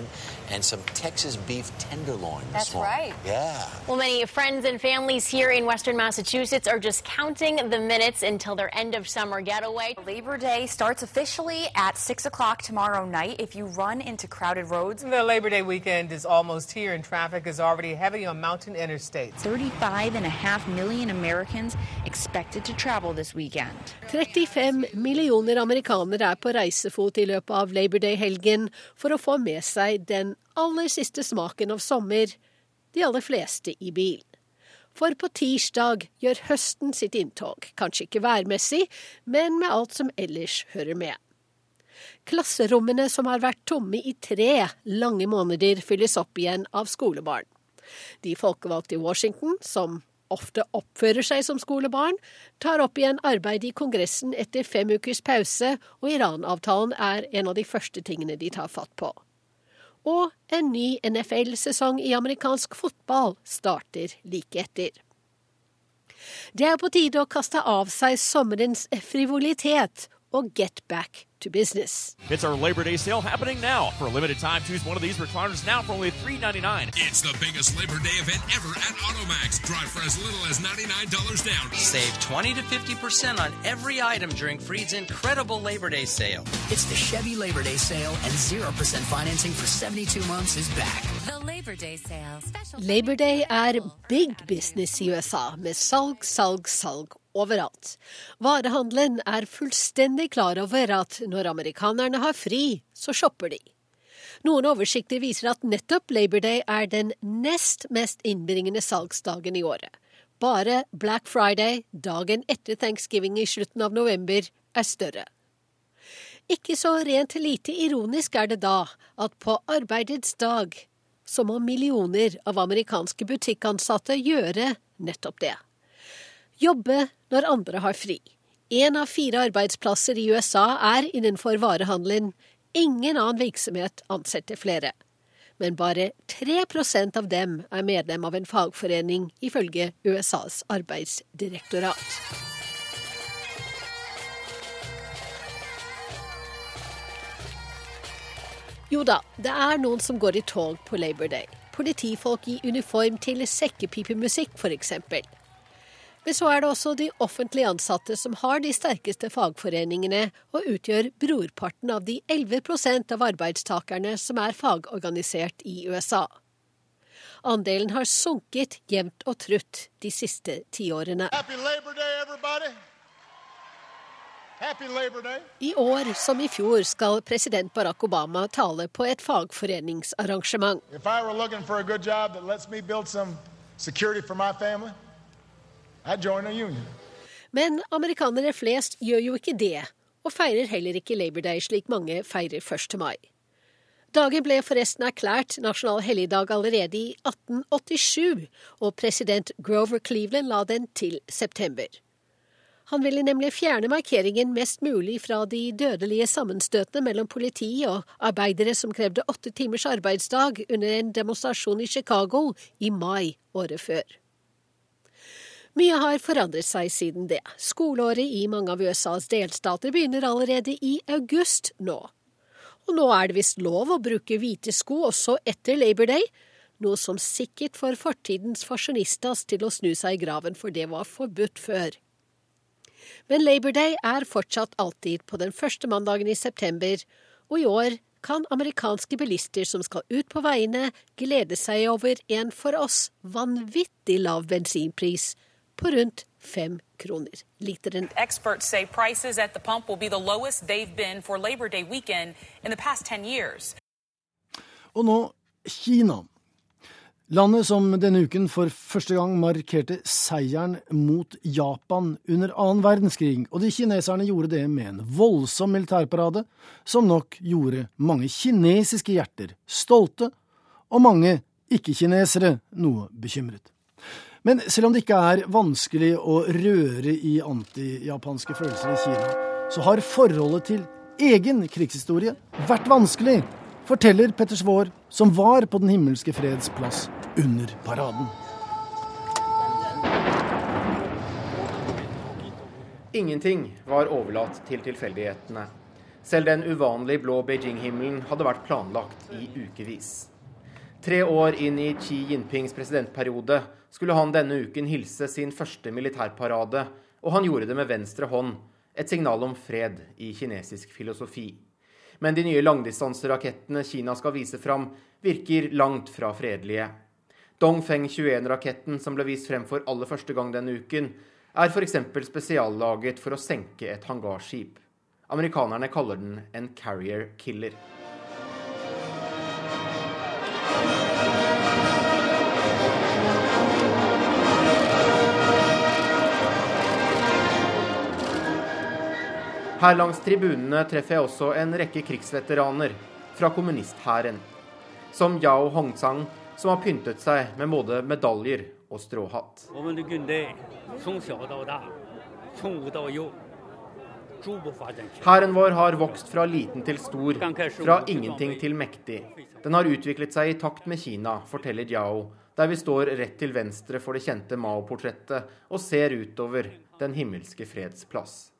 and some Texas beef tenderloin. That's right. Yeah. Well, many friends and families here in Western Massachusetts are just counting the minutes until their end of summer getaway. Labor Day starts officially at 6 o'clock tomorrow night. If you run into crowded roads, the Labor Day weekend is almost here, and traffic is already heavy on mountain interstates. 35 and a half million Americans expected to travel this weekend. 35 millioner amerikanere er på reisefot i løpet av Labor Day-helgen for å få med seg den aller siste smaken av sommer, de aller fleste i bil. For på tirsdag gjør høsten sitt inntog, kanskje ikke værmessig, men med alt som ellers hører med. Klasserommene som har vært tomme i tre lange måneder, fylles opp igjen av skolebarn. De folkevalgte i Washington, som ofte oppfører seg som skolebarn, tar opp igjen arbeid i Kongressen etter fem ukers pause, og Iran-avtalen er en av de første tingene de tar fatt på og en ny NFL-sesong i amerikansk fotball starter like etter. Det er på tide å kaste av seg sommerens frivolitet og get back to business. It's our Labor Day sale happening now. For a limited time, choose one of these recliners now for only $3.99. It's the biggest Labor Day event ever at Automax. Drive for as little as $99 down. Save 20 to 50% on every item during Freed's incredible Labor Day sale. It's the Chevy Labor Day sale, and 0% financing for 72 months is back. The Labor Day sale. Labor Day er big business i USA, med salg, salg, salg overalt. Varehandelen er fullstendig klar over at når amerikanerne har fri, så shopper de. Noen oversikter viser at nettopp Labor Day er den nest mest innbringende salgsdagen i året. Bare Black Friday, dagen etter thanksgiving i slutten av november, er større. Ikke så rent lite ironisk er det da at på arbeidets dag så må millioner av amerikanske butikkansatte gjøre nettopp det jobbe når andre har fri. Én av fire arbeidsplasser i USA er innenfor varehandelen. Ingen annen virksomhet ansetter flere. Men bare 3% av dem er medlem av en fagforening, ifølge USAs arbeidsdirektorat. Jo da, det er noen som går i tog på Labor Day. Politifolk i uniform til sekkepipemusikk, f.eks. Men så er det også de offentlig ansatte som har de sterkeste fagforeningene og utgjør brorparten av de 11% av arbeidstakerne som er fagorganisert i USA. Andelen har sunket jevnt og trutt de siste tiårene. I år som i fjor skal president Barack Obama tale på et fagforeningsarrangement. Men amerikanere flest gjør jo ikke det, og feirer heller ikke Labor Day slik mange feirer 1. mai. Dagen ble forresten erklært nasjonal helligdag allerede i 1887, og president Grover Cleveland la den til september. Han ville nemlig fjerne markeringen mest mulig fra de dødelige sammenstøtene mellom politi og arbeidere som krevde åtte timers arbeidsdag under en demonstrasjon i Chicago i mai året før. Mye har forandret seg siden det. Skoleåret i mange av USAs delstater begynner allerede i august nå. Og nå er det visst lov å bruke hvite sko også etter Labor Day, noe som sikkert får fortidens fasjonistas til å snu seg i graven, for det var forbudt før. Men Labor Day er fortsatt alltid på den første mandagen i september, og i år kan amerikanske bilister som skal ut på veiene, glede seg over en for oss vanvittig lav bensinpris på rundt fem kroner literen. Experts say prices at the pump will be the lowest they've been for Labor Day weekend in the past 10 years. Og nå Kina. Landet som denne uken for første gang markerte seieren mot Japan under annen verdenskrig, og de kineserne gjorde det med en voldsom militærparade, som nok gjorde mange kinesiske hjerter stolte, og mange ikke-kinesere noe bekymret. Men selv om det ikke er vanskelig å røre i antijapanske følelser i Kina, så har forholdet til egen krigshistorie vært vanskelig forteller Petter Svaar, som var på Den himmelske freds plass under paraden. Ingenting var overlatt til tilfeldighetene. Selv den uvanlig blå Beijing-himmelen hadde vært planlagt i ukevis. Tre år inn i Xi Jinpings presidentperiode skulle han denne uken hilse sin første militærparade, og han gjorde det med venstre hånd, et signal om fred i kinesisk filosofi. Men de nye langdistanserakettene Kina skal vise fram, virker langt fra fredelige. Dongfeng 21-raketten som ble vist frem for aller første gang denne uken, er f.eks. spesiallaget for å senke et hangarskip. Amerikanerne kaller den en carrier killer. Her langs tribunene treffer jeg også en rekke krigsveteraner fra kommunisthæren. Som Yao Hongzang, som har pyntet seg med både medaljer og stråhatt. Hæren vår har vokst fra liten til stor, fra ingenting til mektig. Den har utviklet seg i takt med Kina, forteller Yao, der vi står rett til venstre for det kjente Mao-portrettet og ser utover Den himmelske freds plass.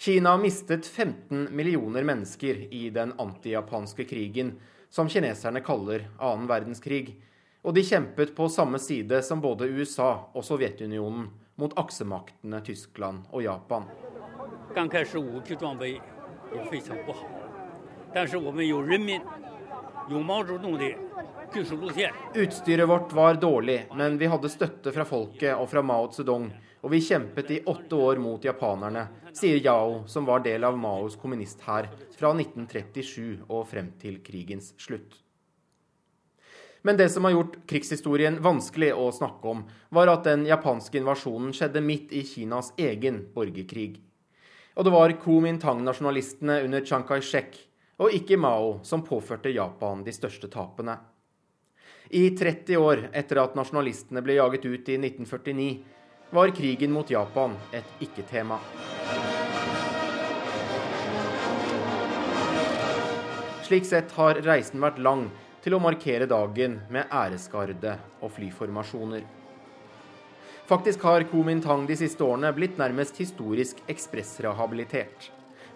Kina mistet 15 millioner mennesker i den antijapanske krigen, som kineserne kaller annen verdenskrig. Og de kjempet på samme side som både USA og Sovjetunionen mot aksemaktene Tyskland og Japan. Utstyret vårt var dårlig, men vi hadde støtte fra folket og fra Mao Zedong og vi kjempet i åtte år mot japanerne, sier Yao, som var del av Maos kommunisthær fra 1937 og frem til krigens slutt. Men det som har gjort krigshistorien vanskelig å snakke om, var at den japanske invasjonen skjedde midt i Kinas egen borgerkrig. Og det var Kuomintang-nasjonalistene under Chiang Kai-shek og ikke Mao som påførte Japan de største tapene. I 30 år etter at nasjonalistene ble jaget ut i 1949, var krigen mot Japan et ikke-tema. Slik sett har reisen vært lang til å markere dagen med æresgarde og flyformasjoner. Faktisk har Kumintang de siste årene blitt nærmest historisk ekspressrehabilitert.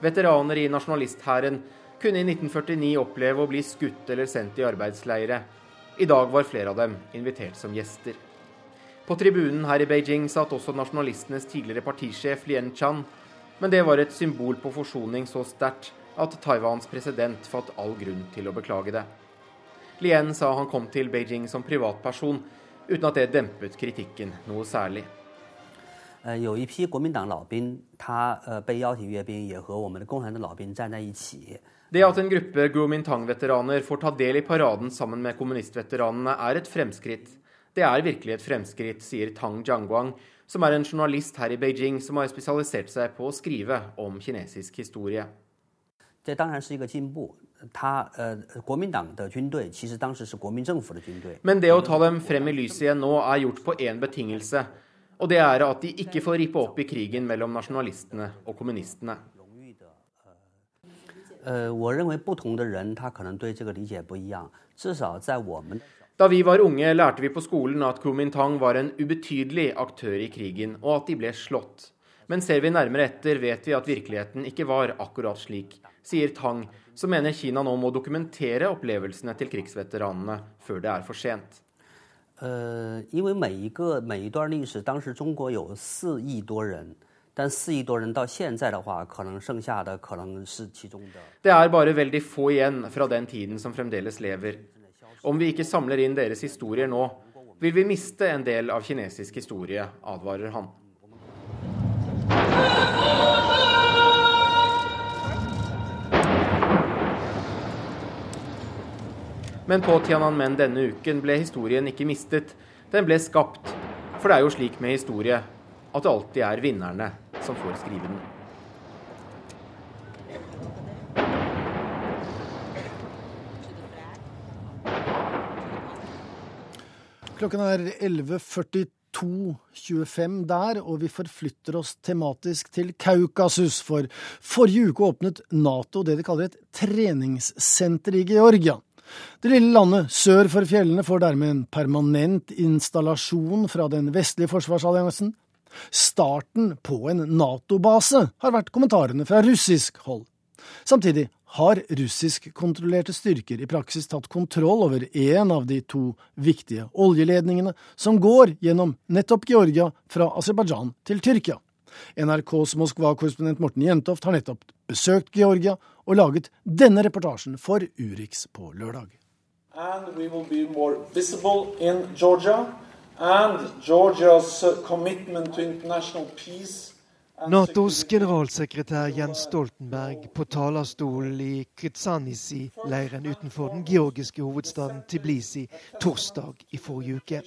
Veteraner i nasjonalisthæren kunne i 1949 oppleve å bli skutt eller sendt i arbeidsleire. I dag var flere av dem invitert som gjester. På tribunen her i Beijing satt også nasjonalistenes tidligere partisjef Lien Chan, men det var et symbol på forsoning så sterkt at Taiwans president fatt all grunn til å beklage det. Lien sa han kom til Beijing som privatperson, uten at det dempet kritikken noe særlig. Det at en gruppe Guomintang-veteraner får ta del i paraden sammen med kommunistveteranene, er et fremskritt. Det er virkelig et fremskritt, sier Tang Jiangguang, som er en journalist her i Beijing som har spesialisert seg på å skrive om kinesisk historie. Men det å ta dem frem i lyset igjen nå er gjort på én betingelse, og det er at de ikke får rippe opp i krigen mellom nasjonalistene og kommunistene. 呃，我认为不同的人他可能对这个理解不一样，至少在我们。da vi var unge, lærte vi på skolen at Kuomintang var en ubetydelig aktør i krigen, og at de ble slått. Men ser vi nærmere etter, vet vi at virkeligheten ikke var akkurat slik, sier Tang, som mener Kina nå må dokumentere opplevelsene til krigsveteranene før det er for sent. Uh, det er bare veldig få igjen fra den tiden som fremdeles lever. Om vi ikke samler inn deres historier nå, vil vi miste en del av kinesisk historie, advarer han. Men på Tiananmen denne uken ble historien ikke mistet, den ble skapt. For det er jo slik med historie at det alltid er vinnerne som får skrive den. Klokken er 11.42,25 der, og vi forflytter oss tematisk til Kaukasus. For forrige uke åpnet Nato det de kaller et treningssenter i Georgia. Det lille landet sør for fjellene får dermed en permanent installasjon fra den vestlige forsvarsalliansen. Starten på en Nato-base, har vært kommentarene fra russisk hold. Samtidig har russiskkontrollerte styrker i praksis tatt kontroll over en av de to viktige oljeledningene som går gjennom nettopp Georgia fra Aserbajdsjan til Tyrkia. NRKs Moskva-korrespondent Morten Jentoft har nettopp besøkt Georgia og laget denne reportasjen for Urix på lørdag. And we will be more visible Georgia, and Georgia's commitment to international peace Natos generalsekretær Jens Stoltenberg på talerstolen i Kritsanisi-leiren utenfor den georgiske hovedstaden Tiblisi torsdag i forrige uke.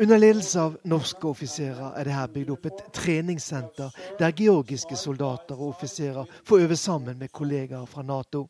Under ledelse av norske offiserer er det her bygd opp et treningssenter der georgiske soldater og offiserer får øve sammen med kollegaer fra Nato.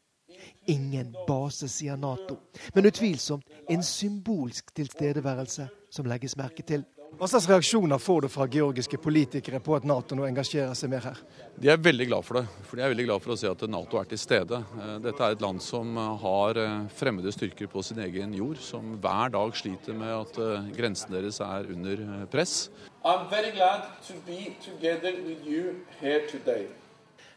Ingen base, sier Nato, men utvilsomt en symbolsk tilstedeværelse som legges merke til. Hva slags reaksjoner får du fra georgiske politikere på at Nato nå engasjerer seg mer her? De er veldig glad for det. For de er veldig glad for å se at Nato er til stede. Eh, dette er et land som har eh, fremmede styrker på sin egen jord, som hver dag sliter med at eh, grensen deres er under press. I'm very glad to be together with you here today.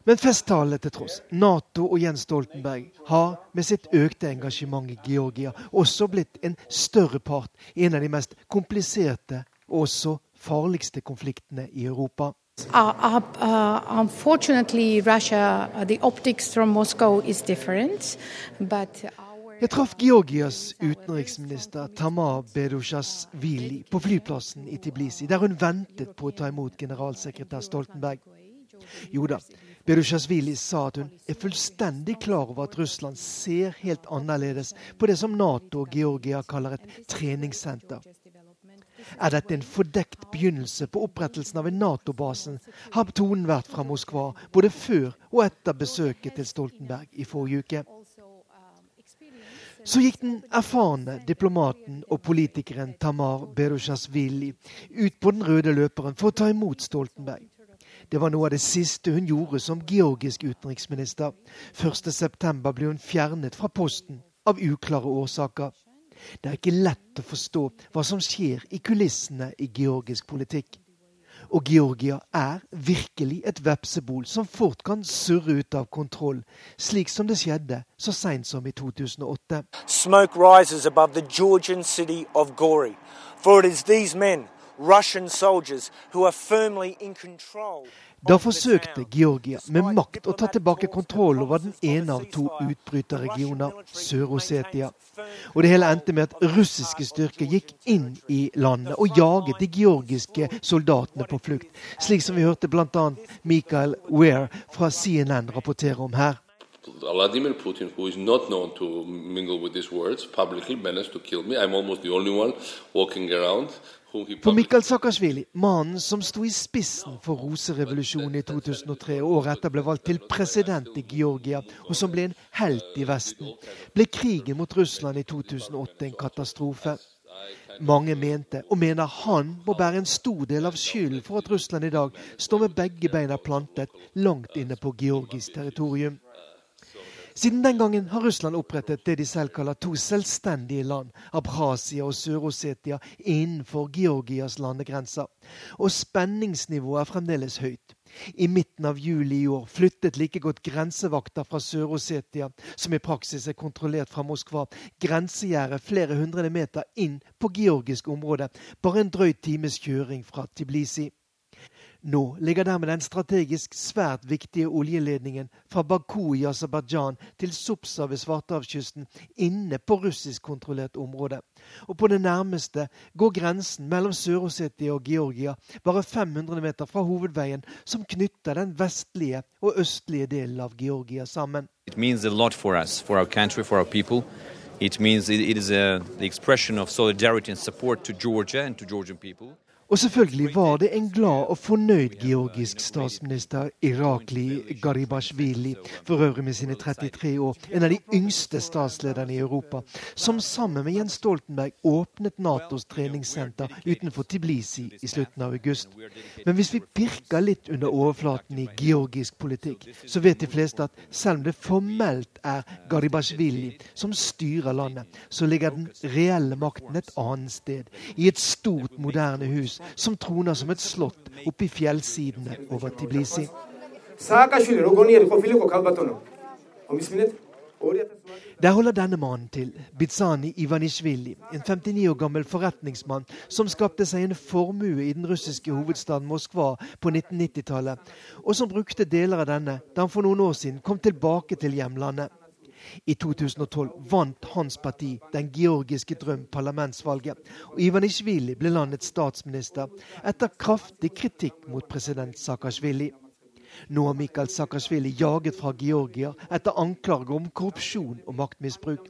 Men festtalene til tross, Nato og Jens Stoltenberg har med sitt økte engasjement i Georgia også blitt en større part i en av de mest kompliserte også farligste konfliktene i Europa. Uh, uh, uh, unfortunately, Russia, the optics from Moscow is different, but jeg traff Georgias utenriksminister Tamar Berushasvili på flyplassen i Tiblisi, der hun ventet på å ta imot generalsekretær Stoltenberg. Jo da, Berushasvili sa at hun er fullstendig klar over at Russland ser helt annerledes på det som Nato og Georgia kaller et treningssenter. Er dette en fordekt begynnelse på opprettelsen av en Nato-basen, har tonen vært fra Moskva både før og etter besøket til Stoltenberg i forrige uke. Så gikk den erfarne diplomaten og politikeren Tamar Berushasvili ut på den røde løperen for å ta imot Stoltenberg. Det var noe av det siste hun gjorde som georgisk utenriksminister. 1.9 ble hun fjernet fra posten av uklare årsaker. Det er ikke lett å forstå hva som skjer i kulissene i georgisk politikk. Og Georgia er virkelig et vepsebol som fort kan surre ut av kontroll, slik som det skjedde så seint som i 2008. Smoke rises above the Georgian city Gori, for it is these men Russian soldiers who are firmly in control da forsøkte Georgia med makt å ta tilbake kontroll over den ene av to utbryterregioner, Sør-Ossetia. Og det hele endte med at russiske styrker gikk inn i landet og jaget de georgiske soldatene på flukt, slik som vi hørte bl.a. Michael Weir fra CNN rapportere om her. Vladimir Putin, who is not known to mingle with these words, publicly managed to kill me. I'm almost the only one walking around for Mikael Saakashvili, mannen som sto i spissen for roserevolusjonen i 2003 og året etter ble valgt til president i Georgia, og som ble en helt i Vesten, ble krigen mot Russland i 2008 en katastrofe. Mange mente, og mener han må bære en stor del av skylden for at Russland i dag står med begge beina plantet langt inne på georgisk territorium. Siden den gangen har Russland opprettet det de selv kaller to selvstendige land, Abrasia og Sør-Ossetia, innenfor Georgias landegrenser. Og spenningsnivået er fremdeles høyt. I midten av juli i år flyttet like godt grensevakter fra Sør-Ossetia, som i praksis er kontrollert fra Moskva, grensegjerdet flere hundre meter inn på georgisk område, bare en drøy times kjøring fra Tiblisi. Nå ligger dermed den strategisk svært viktige oljeledningen fra Baku i Aserbajdsjan til Supsa ved Svartehavskysten inne på russiskkontrollert område. Og på det nærmeste går grensen mellom Sør-Ossetia og Georgia bare 500 meter fra hovedveien som knytter den vestlige og østlige delen av Georgia sammen. Means a lot for us, for our country, for our people. It means it, is a, the expression of solidarity and support to Georgia and to Georgian. Og selvfølgelig var det en glad og fornøyd georgisk statsminister Irakli Garibashvili, for øvrig med sine 33 år, en av de yngste statslederne i Europa, som sammen med Jens Stoltenberg åpnet Natos treningssenter utenfor Tiblisi i slutten av august. Men hvis vi pirker litt under overflaten i georgisk politikk, så vet de fleste at selv om det formelt er Garibashvili som styrer landet, så ligger den reelle makten et annet sted, i et stort, moderne hus som troner som et slott oppe i fjellsidene over Tiblisi. Der holder denne mannen til, Bizani Ivanishvili, en 59 år gammel forretningsmann som skapte seg en formue i den russiske hovedstaden Moskva på 1990-tallet, og som brukte deler av denne da han for noen år siden kom tilbake til hjemlandet. I 2012 vant hans parti Den georgiske drøm parlamentsvalget, og Ivanishvili ble landets statsminister etter kraftig kritikk mot president Saakashvili. Nå har Mikhail Saakashvili jaget fra Georgia etter anklager om korrupsjon og maktmisbruk.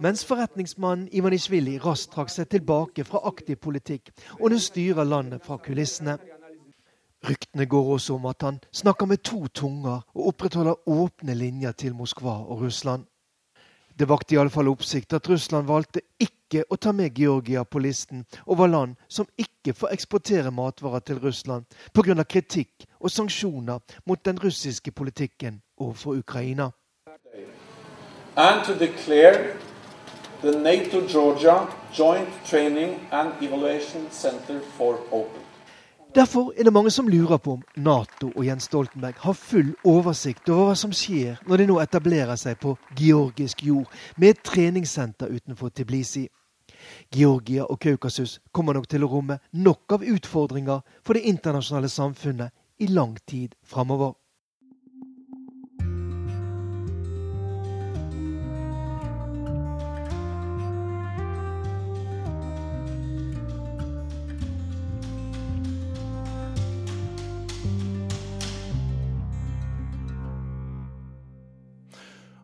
Mens forretningsmannen Ivanishvili raskt trakk seg tilbake fra aktiv politikk og nå styrer landet fra kulissene. Ryktene går også om at han snakker med to tunger og opprettholder åpne linjer til Moskva og Russland. Det vakte iallfall oppsikt at Russland valgte ikke å ta med Georgia på listen over land som ikke får eksportere matvarer til Russland pga. kritikk og sanksjoner mot den russiske politikken overfor Ukraina. And to declare NATO-Georgia Joint Training and Evaluation Center for open. Derfor er det mange som lurer på om Nato og Jens Stoltenberg har full oversikt over hva som skjer når de nå etablerer seg på georgisk jord med et treningssenter utenfor Tiblisi. Georgia og Kaukasus kommer nok til å romme nok av utfordringer for det internasjonale samfunnet i lang tid framover.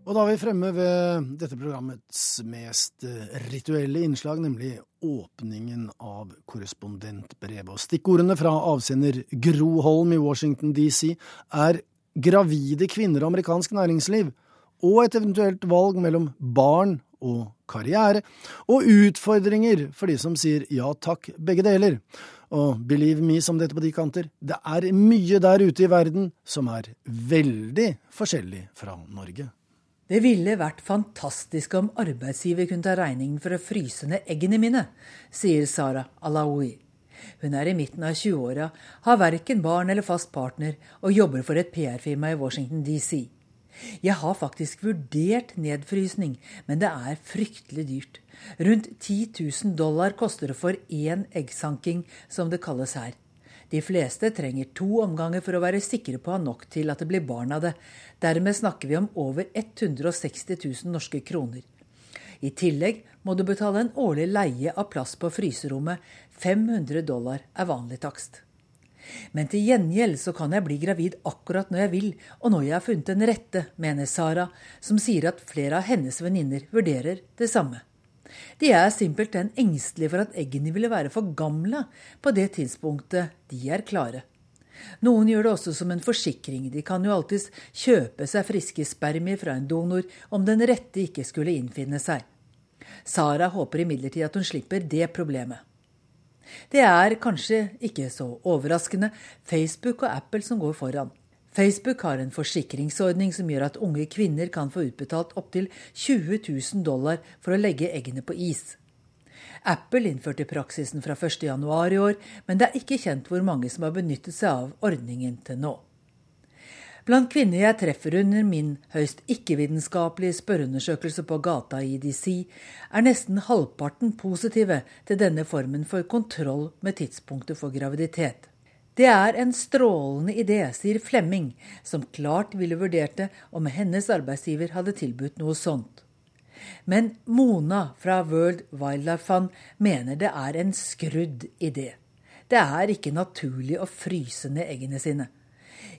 Og da er vi fremme ved dette programmets mest rituelle innslag, nemlig åpningen av korrespondentbrevet. Og stikkordene fra avsender Gro Holm i Washington DC er gravide kvinner og amerikansk næringsliv, og et eventuelt valg mellom barn og karriere, og utfordringer for de som sier ja takk, begge deler. Og believe me, som dette på de kanter, det er mye der ute i verden som er veldig forskjellig fra Norge. Det ville vært fantastisk om arbeidsgiver kunne ta regningen for å fryse ned eggene mine, sier Sara Alaoui. Hun er i midten av 20-åra, har verken barn eller fast partner og jobber for et PR-firma i Washington DC. Jeg har faktisk vurdert nedfrysning, men det er fryktelig dyrt. Rundt 10 000 dollar koster det for én eggsanking, som det kalles her. De fleste trenger to omganger for å være sikre på å ha nok til at det blir barn av det. Dermed snakker vi om over 160 000 norske kroner. I tillegg må du betale en årlig leie av plass på fryserommet. 500 dollar er vanlig takst. Men til gjengjeld så kan jeg bli gravid akkurat når jeg vil, og når jeg har funnet den rette, mener Sara, som sier at flere av hennes venninner vurderer det samme. De er simpelthen engstelige for at eggene ville være for gamle på det tidspunktet de er klare. Noen gjør det også som en forsikring, de kan jo alltids kjøpe seg friske spermier fra en donor om den rette ikke skulle innfinne seg. Sara håper imidlertid at hun slipper det problemet. Det er kanskje ikke så overraskende Facebook og Apple som går foran. Facebook har en forsikringsordning som gjør at unge kvinner kan få utbetalt opptil 20 000 dollar for å legge eggene på is. Apple innførte praksisen fra 1.1 i år, men det er ikke kjent hvor mange som har benyttet seg av ordningen til nå. Blant kvinner jeg treffer under min høyst ikke-vitenskapelige spørreundersøkelse på gata i DC, er nesten halvparten positive til denne formen for kontroll med tidspunktet for graviditet. Det er en strålende idé, sier Flemming, som klart ville vurdert det om hennes arbeidsgiver hadde tilbudt noe sånt. Men Mona fra World Wildlife Fund mener det er en skrudd idé. Det er ikke naturlig å fryse ned eggene sine.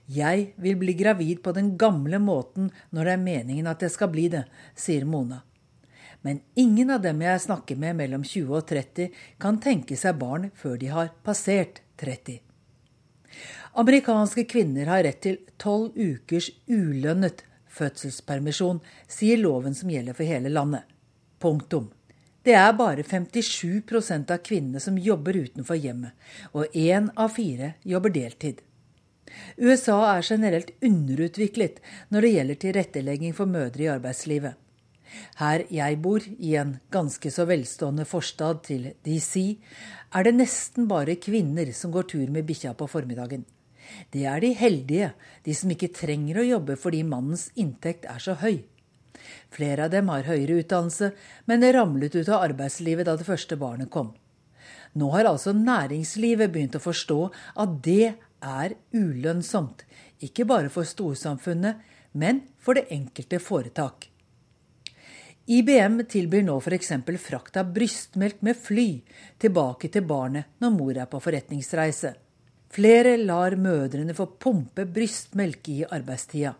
Jeg vil bli gravid på den gamle måten når det er meningen at jeg skal bli det, sier Mona. Men ingen av dem jeg snakker med mellom 20 og 30, kan tenke seg barn før de har passert 30. Amerikanske kvinner har rett til tolv ukers ulønnet fødselspermisjon, sier loven som gjelder for hele landet. Punktum. Det er bare 57% av kvinnene som jobber utenfor hjemmet, og én av fire jobber deltid. USA er generelt underutviklet når det gjelder tilrettelegging for mødre i arbeidslivet. Her jeg bor, i en ganske så velstående forstad til DC, er det nesten bare kvinner som går tur med bikkja på formiddagen. Det er de heldige, de som ikke trenger å jobbe fordi mannens inntekt er så høy. Flere av dem har høyere utdannelse, men det ramlet ut av arbeidslivet da det første barnet kom. Nå har altså næringslivet begynt å forstå at det er ulønnsomt, ikke bare for storsamfunnet, men for det enkelte foretak. IBM tilbyr nå f.eks. frakt av brystmelk med fly tilbake til barnet når mor er på forretningsreise. Flere lar mødrene få pumpe brystmelk i arbeidstida.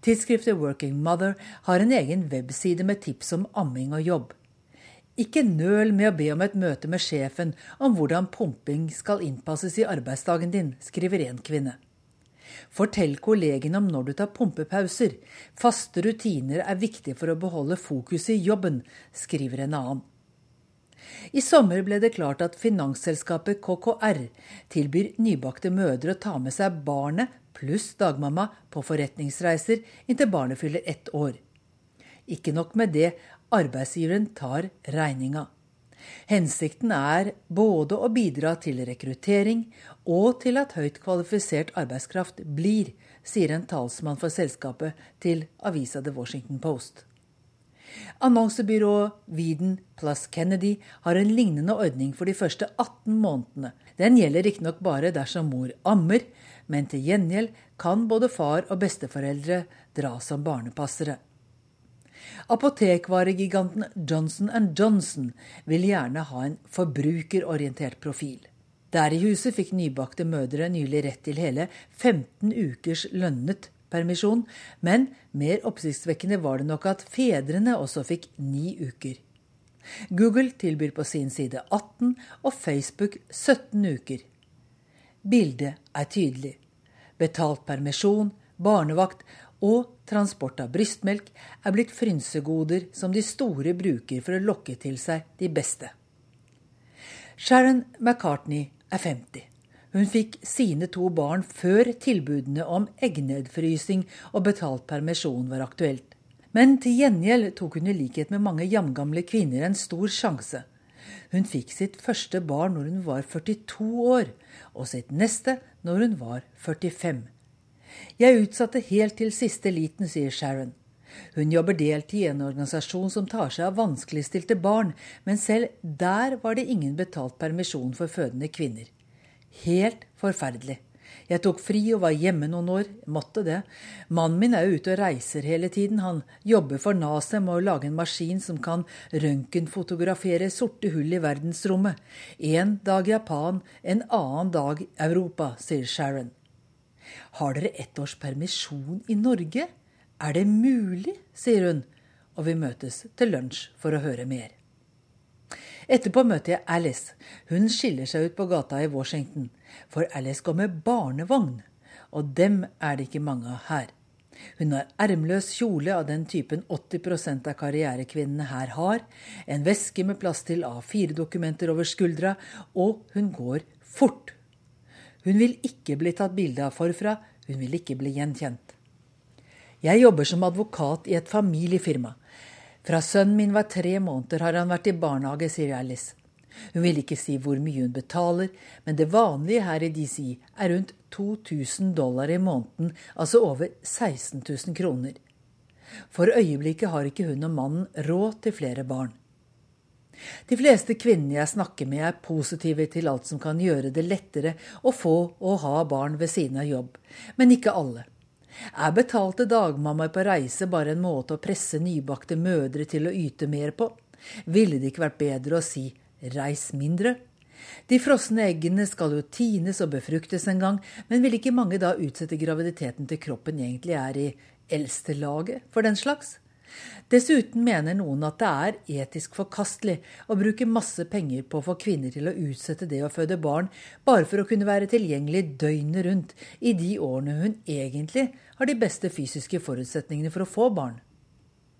Tidsskriftet Working Mother har en egen webside med tips om amming og jobb. Ikke nøl med å be om et møte med sjefen om hvordan pumping skal innpasses i arbeidsdagen din, skriver en kvinne. Fortell kollegen om når du tar pumpepauser. Faste rutiner er viktig for å beholde fokuset i jobben, skriver en annen. I sommer ble det klart at finansselskapet KKR tilbyr nybakte mødre å ta med seg barnet pluss dagmamma på forretningsreiser inntil barnet fyller ett år. Ikke nok med det, arbeidsgiveren tar regninga. Hensikten er både å bidra til rekruttering og til at høyt kvalifisert arbeidskraft blir, sier en talsmann for selskapet til avisa The Washington Post. Annonsebyrået Weeden plus Kennedy har en lignende ordning for de første 18 månedene. Den gjelder riktignok bare dersom mor ammer, men til gjengjeld kan både far og besteforeldre dra som barnepassere. Apotekvaregiganten Johnson Johnson vil gjerne ha en forbrukerorientert profil. Der i huset fikk nybakte mødre nylig rett til hele 15 ukers lønnet permisjon, men mer oppsiktsvekkende var det nok at fedrene også fikk ni uker. Google tilbyr på sin side 18 og Facebook 17 uker. Bildet er tydelig. Betalt permisjon, barnevakt og transport av brystmelk er blitt frynsegoder som de store bruker for å lokke til seg de beste. Sharon McCartney er 50. Hun fikk sine to barn før tilbudene om eggnedfrysing og betalt permisjon var aktuelt. Men til gjengjeld tok hun i likhet med mange jamgamle kvinner en stor sjanse. Hun fikk sitt første barn når hun var 42 år, og sitt neste når hun var 45. Jeg utsatte helt til siste liten, sier Sharon. Hun jobber deltid i en organisasjon som tar seg av vanskeligstilte barn, men selv der var det ingen betalt permisjon for fødende kvinner. Helt forferdelig. Jeg tok fri og var hjemme noen år. Måtte det. Mannen min er ute og reiser hele tiden. Han jobber for NASA med å lage en maskin som kan røntgenfotografere sorte hull i verdensrommet. En dag Japan, en annen dag Europa, sier Sharon. Har dere ett års permisjon i Norge? Er det mulig? sier hun, og vi møtes til lunsj for å høre mer. Etterpå møter jeg Alice. Hun skiller seg ut på gata i Washington. For Alice går med barnevogn. Og dem er det ikke mange av her. Hun har ermløs kjole av den typen 80% av karrierekvinnene her har, en veske med plass til A4-dokumenter over skuldra, og hun går fort. Hun vil ikke bli tatt bilde av forfra, hun vil ikke bli gjenkjent. Jeg jobber som advokat i et familiefirma. Fra sønnen min var tre måneder, har han vært i barnehage, sier Alice. Hun vil ikke si hvor mye hun betaler, men det vanlige her i DC er rundt 2000 dollar i måneden, altså over 16 000 kroner. For øyeblikket har ikke hun og mannen råd til flere barn. De fleste kvinnene jeg snakker med, er positive til alt som kan gjøre det lettere å få og ha barn ved siden av jobb, men ikke alle. Er betalte dagmammaer på reise bare en måte å presse nybakte mødre til å yte mer på? Ville det ikke vært bedre å si reis mindre? De frosne eggene skal jo tines og befruktes en gang, men vil ikke mange da utsette graviditeten til kroppen egentlig er i eldste laget for den slags? Dessuten mener noen at det er etisk forkastelig å bruke masse penger på å få kvinner til å utsette det å føde barn, bare for å kunne være tilgjengelig døgnet rundt i de årene hun egentlig har de beste fysiske forutsetningene for å få barn.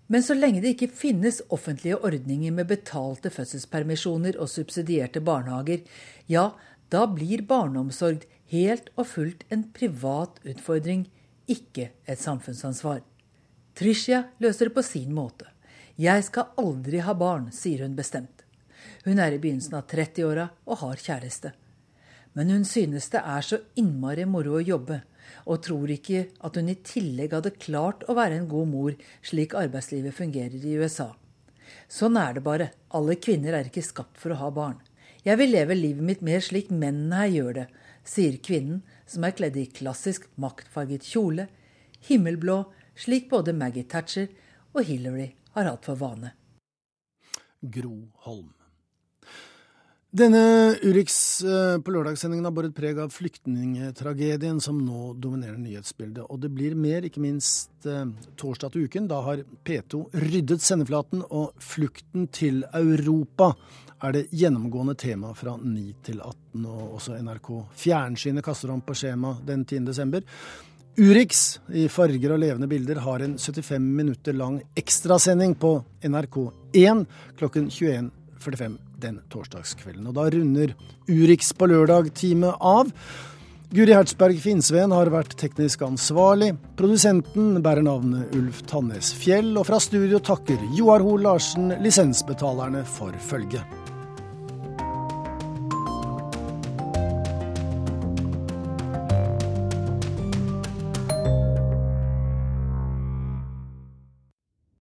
Men så lenge det ikke finnes offentlige ordninger med betalte fødselspermisjoner og subsidierte barnehager, ja, da blir barneomsorg helt og fullt en privat utfordring, ikke et samfunnsansvar. Tricia løser det på sin måte. Jeg skal aldri ha barn, sier hun bestemt. Hun er i begynnelsen av 30-åra og har kjæreste. Men hun synes det er så innmari moro å jobbe, og tror ikke at hun i tillegg hadde klart å være en god mor, slik arbeidslivet fungerer i USA. Sånn er det bare, alle kvinner er ikke skapt for å ha barn. Jeg vil leve livet mitt mer slik mennene her gjør det, sier kvinnen, som er kledd i klassisk maktfarget kjole, himmelblå, slik både Maggie Thatcher og Hillary har hatt for vane. Gro Holm. Denne Urix eh, på lørdagssendingen har båret preg av flyktningtragedien som nå dominerer nyhetsbildet. Og det blir mer, ikke minst eh, torsdag til uken. Da har P2 ryddet sendeflaten, og flukten til Europa er det gjennomgående tema fra 9 til 18. Og også NRK Fjernsynet kaster om på skjema den 10. desember. Urix i farger og levende bilder har en 75 minutter lang ekstrasending på NRK1 klokken 21.45 den torsdagskvelden. Og da runder Urix på lørdag-teamet av. Guri Hertzberg Finnsveen har vært teknisk ansvarlig. Produsenten bærer navnet Ulf Tannes Fjell, og fra studio takker Joar Hoel Larsen lisensbetalerne for følget.